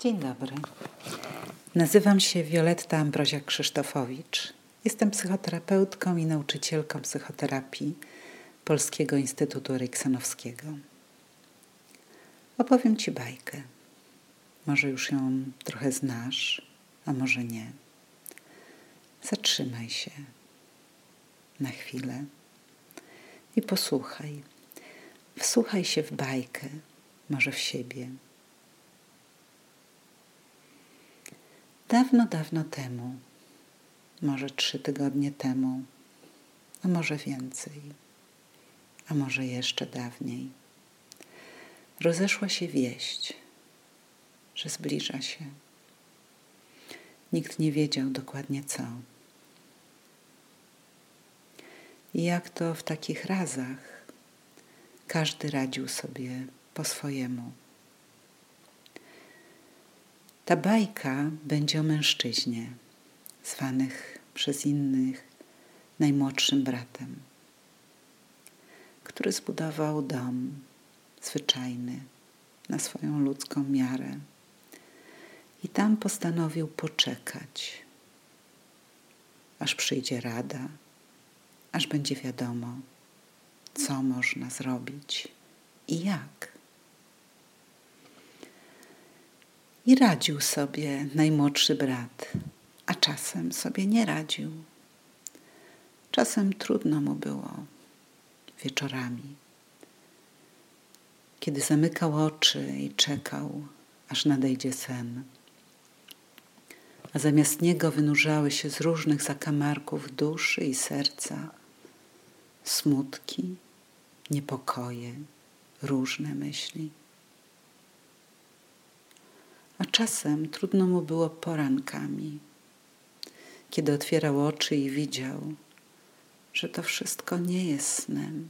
Dzień dobry. Nazywam się Wioletta Ambrozia-Krzysztofowicz. Jestem psychoterapeutką i nauczycielką psychoterapii Polskiego Instytutu Eriksenowskiego. Opowiem Ci bajkę. Może już ją trochę znasz, a może nie. Zatrzymaj się na chwilę i posłuchaj. Wsłuchaj się w bajkę, może w siebie. Dawno, dawno temu, może trzy tygodnie temu, a może więcej, a może jeszcze dawniej, rozeszła się wieść, że zbliża się. Nikt nie wiedział dokładnie co. I jak to w takich razach, każdy radził sobie po swojemu. Ta bajka będzie o mężczyźnie, zwanych przez innych najmłodszym bratem, który zbudował dom zwyczajny na swoją ludzką miarę i tam postanowił poczekać, aż przyjdzie rada, aż będzie wiadomo, co można zrobić i jak. I radził sobie najmłodszy brat, a czasem sobie nie radził. Czasem trudno mu było wieczorami, kiedy zamykał oczy i czekał, aż nadejdzie sen. A zamiast niego wynurzały się z różnych zakamarków duszy i serca smutki, niepokoje, różne myśli czasem trudno mu było porankami, kiedy otwierał oczy i widział, że to wszystko nie jest snem.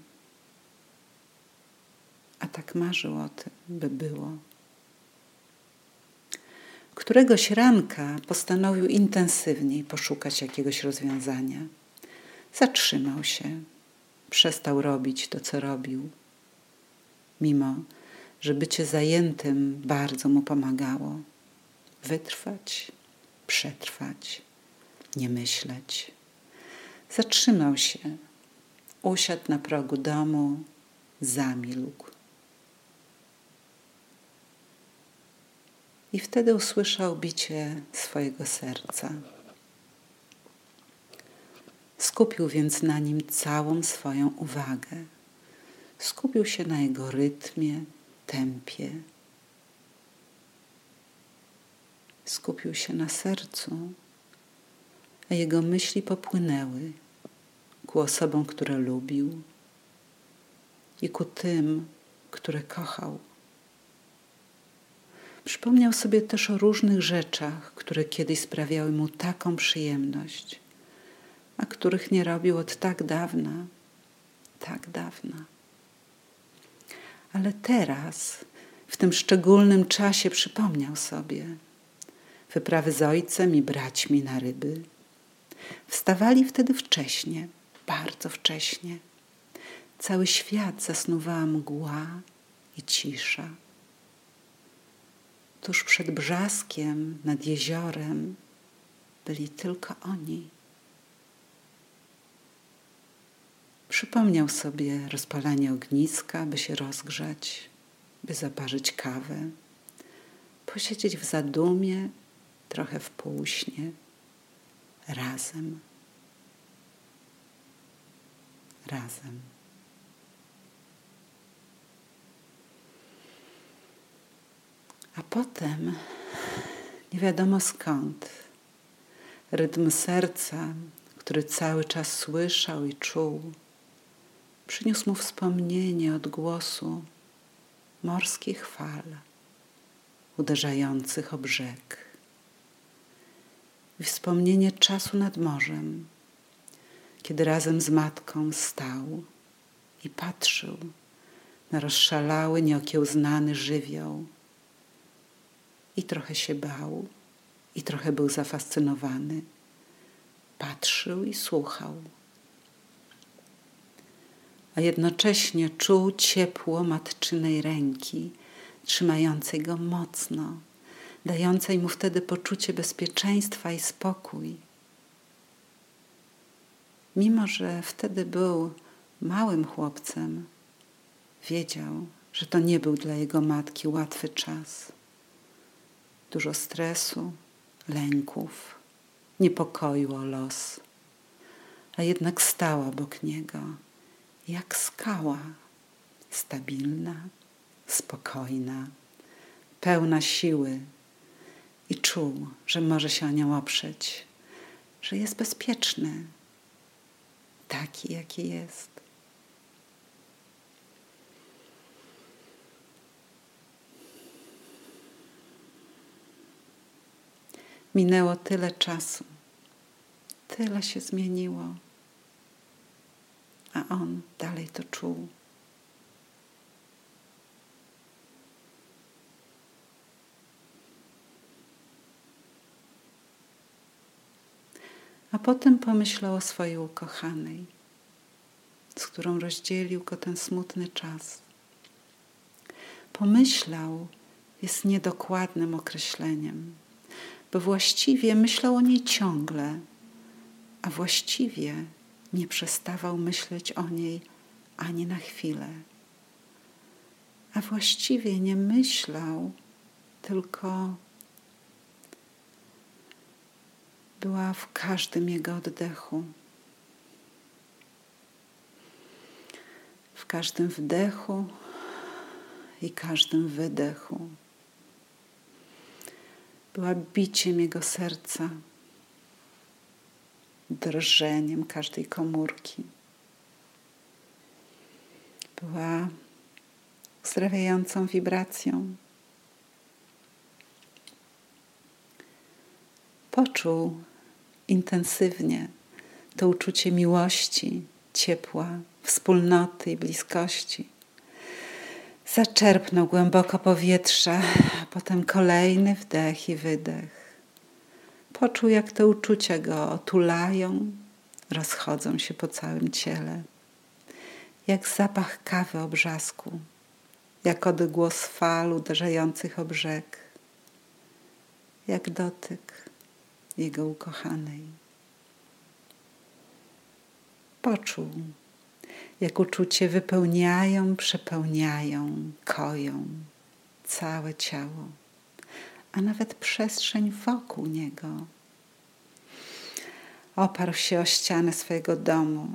A tak marzył o tym, by było. Któregoś ranka postanowił intensywniej poszukać jakiegoś rozwiązania. Zatrzymał się, przestał robić to, co robił, mimo że bycie zajętym bardzo mu pomagało. Wytrwać, przetrwać, nie myśleć. Zatrzymał się, usiadł na progu domu, zamilkł. I wtedy usłyszał bicie swojego serca. Skupił więc na nim całą swoją uwagę. Skupił się na jego rytmie, tempie. Skupił się na sercu, a jego myśli popłynęły ku osobom, które lubił i ku tym, które kochał. Przypomniał sobie też o różnych rzeczach, które kiedyś sprawiały mu taką przyjemność, a których nie robił od tak dawna, tak dawna. Ale teraz, w tym szczególnym czasie, przypomniał sobie wyprawy z ojcem i braćmi na ryby. Wstawali wtedy wcześnie, bardzo wcześnie. Cały świat zasnuwała mgła i cisza. Tuż przed brzaskiem nad jeziorem byli tylko oni. Przypomniał sobie rozpalanie ogniska, by się rozgrzać, by zaparzyć kawę, posiedzieć w zadumie, trochę w półśnie, razem. Razem. A potem, nie wiadomo skąd, rytm serca, który cały czas słyszał i czuł, przyniósł mu wspomnienie odgłosu morskich fal uderzających o brzeg wspomnienie czasu nad morzem, kiedy razem z matką stał i patrzył na rozszalały, nieokiełznany żywioł i trochę się bał i trochę był zafascynowany. Patrzył i słuchał a jednocześnie czuł ciepło matczynej ręki, trzymającej go mocno, dającej mu wtedy poczucie bezpieczeństwa i spokój. Mimo, że wtedy był małym chłopcem, wiedział, że to nie był dla jego matki łatwy czas. Dużo stresu, lęków, niepokoju o los, a jednak stała obok niego, jak skała, stabilna, spokojna, pełna siły i czuł, że może się o nią oprzeć, że jest bezpieczny, taki jaki jest. Minęło tyle czasu, tyle się zmieniło, a on dalej to czuł. A potem pomyślał o swojej ukochanej, z którą rozdzielił go ten smutny czas. Pomyślał jest niedokładnym określeniem bo właściwie myślał o niej ciągle, a właściwie nie przestawał myśleć o niej ani na chwilę. A właściwie nie myślał, tylko była w każdym jego oddechu. W każdym wdechu i każdym wydechu była biciem jego serca, drżeniem każdej komórki. Była uzdrawiającą wibracją. Poczuł intensywnie to uczucie miłości, ciepła, wspólnoty i bliskości Zaczerpnął głęboko powietrza, a potem kolejny wdech i wydech. Poczuł, jak te uczucia go otulają, rozchodzą się po całym ciele. Jak zapach kawy o brzasku, jak odgłos fal uderzających o brzeg, jak dotyk jego ukochanej. Poczuł, jak uczucie wypełniają, przepełniają, koją całe ciało, a nawet przestrzeń wokół niego. Oparł się o ścianę swojego domu.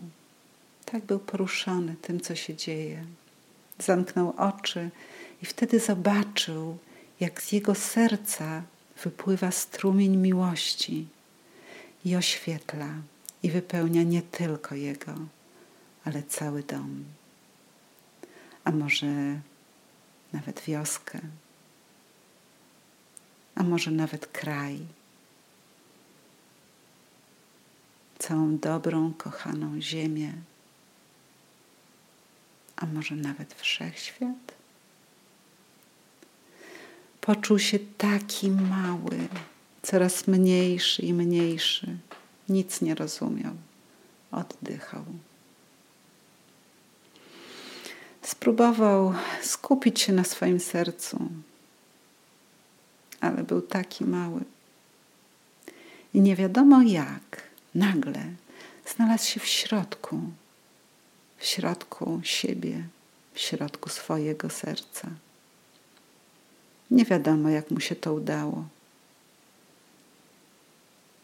Tak był poruszony tym, co się dzieje. Zamknął oczy i wtedy zobaczył, jak z jego serca wypływa strumień miłości i oświetla i wypełnia nie tylko jego, ale cały dom. A może nawet wioskę, a może nawet kraj. Całą dobrą, kochaną ziemię, a może nawet wszechświat. Poczuł się taki mały, coraz mniejszy i mniejszy. Nic nie rozumiał. Oddychał. Spróbował skupić się na swoim sercu, ale był taki mały. I nie wiadomo jak, nagle znalazł się w środku, w środku siebie, w środku swojego serca. Nie wiadomo, jak mu się to udało.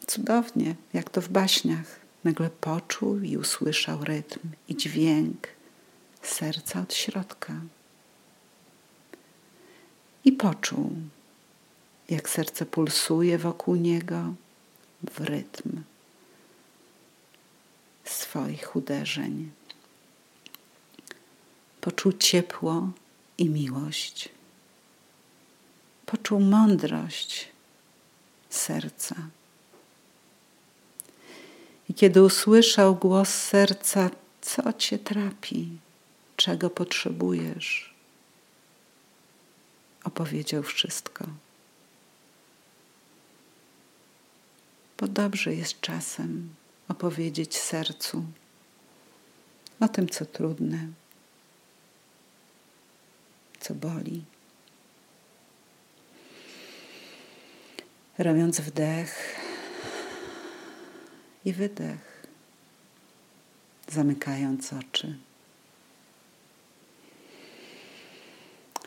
Cudownie, jak to w baśniach, nagle poczuł i usłyszał rytm i dźwięk serca od środka. I poczuł, jak serce pulsuje wokół niego w rytm swoich uderzeń. Poczuł ciepło i miłość. Poczuł mądrość serca. I kiedy usłyszał głos serca, co cię trapi? czego potrzebujesz. Opowiedział wszystko. Bo dobrze jest czasem opowiedzieć sercu o tym, co trudne, co boli. Robiąc wdech i wydech, zamykając oczy,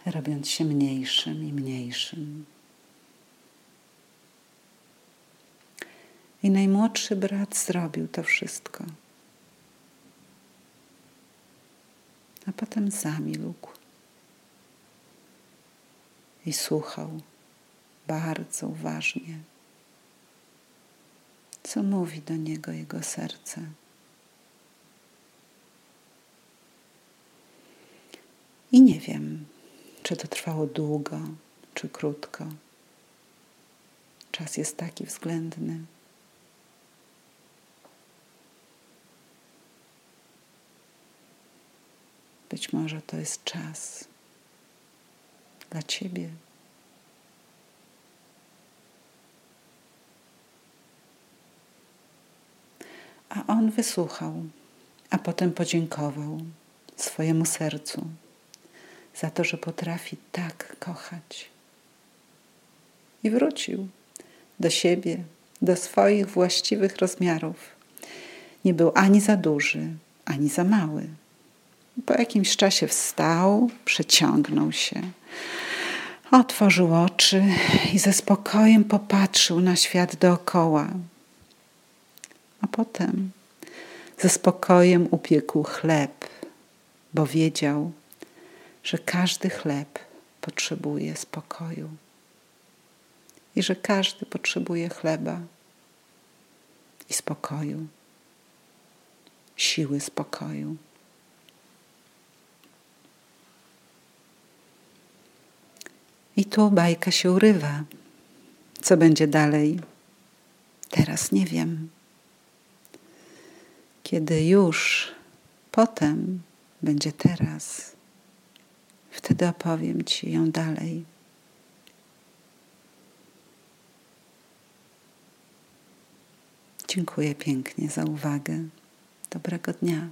robiąc się mniejszym i mniejszym. I najmłodszy brat zrobił to wszystko. A potem zamilkł i słuchał bardzo uważnie, co mówi do niego jego serce. I nie wiem, czy to trwało długo, czy krótko. Czas jest taki względny. Być może to jest czas dla Ciebie. A on wysłuchał, a potem podziękował swojemu sercu za to, że potrafi tak kochać. I wrócił do siebie, do swoich właściwych rozmiarów. Nie był ani za duży, ani za mały. Po jakimś czasie wstał, przeciągnął się, otworzył oczy i ze spokojem popatrzył na świat dookoła. A potem ze spokojem upiekł chleb, bo wiedział, że każdy chleb potrzebuje spokoju i że każdy potrzebuje chleba i spokoju, siły spokoju. I tu bajka się urywa. Co będzie dalej? Teraz nie wiem. Kiedy już potem będzie teraz, wtedy opowiem Ci ją dalej. Dziękuję pięknie za uwagę. Dobrego dnia.